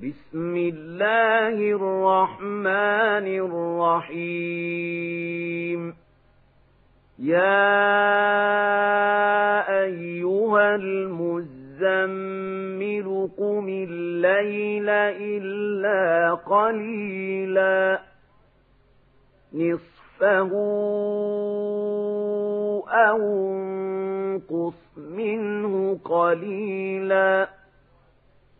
بسم الله الرحمن الرحيم. يا أيها المزمل قم الليل إلا قليلا. نصفه أو انقص منه قليلا.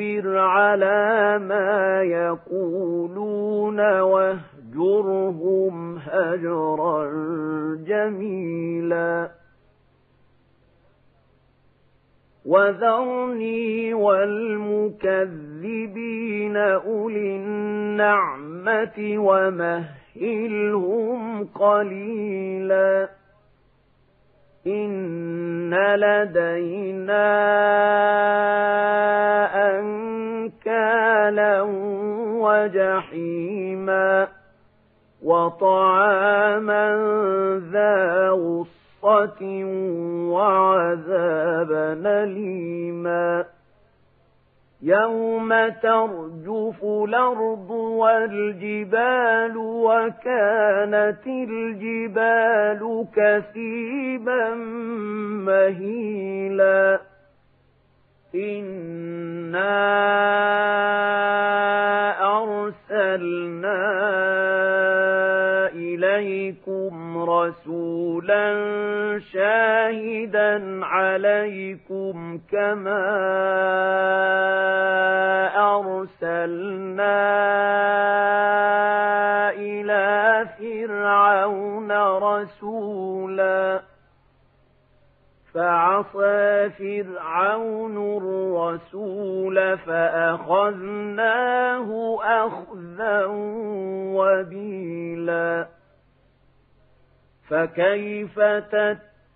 واصبر على ما يقولون واهجرهم هجرا جميلا. وذرني والمكذبين أولي النعمة ومهلهم قليلا. إن لدينا وجحيما وطعاما ذا غصة وعذابا أليما يوم ترجف الأرض والجبال وكانت الجبال كثيبا مهيلا إنا عليكم كما أرسلنا إلى فرعون رسولا. فعصى فرعون الرسول فأخذناه أخذا وبيلا. فكيف تتقون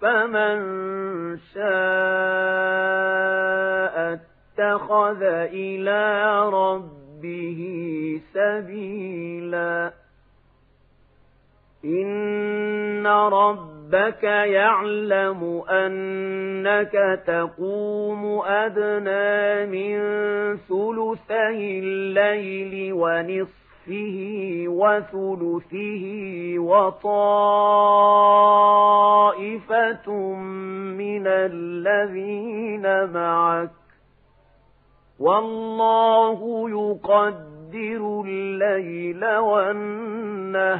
فمن شاء اتخذ إلى ربه سبيلا إن ربك يعلم أنك تقوم أدنى من ثلثي الليل ونصفه وثلثه وطائفة من الذين معك والله يقدر الليل والنهار.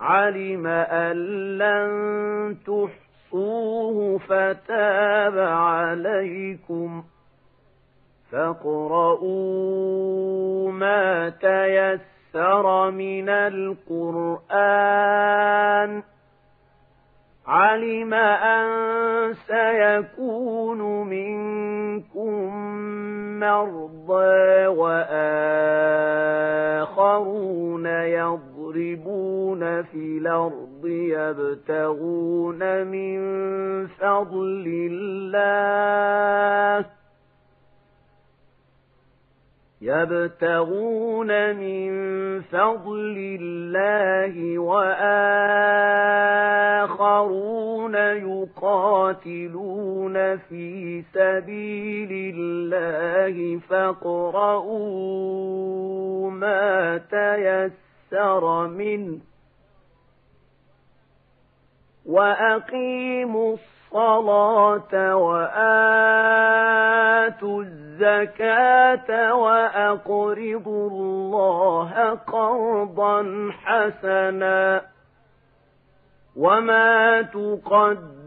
علم أن لن تحصوه فتاب عليكم. فاقرؤوا ما تيسر من القرآن. علم أن سيكون منكم مرضى وآخرون يضربون في الأرض يبتغون من فضل الله. يبتغون من فضل الله وآخرون يقاتلون في سبيل الله فاقرؤوا ما تيسر منه وأقيموا الصلاة وآتوا الزكاة وأقرضوا الله قرضا حسنا وما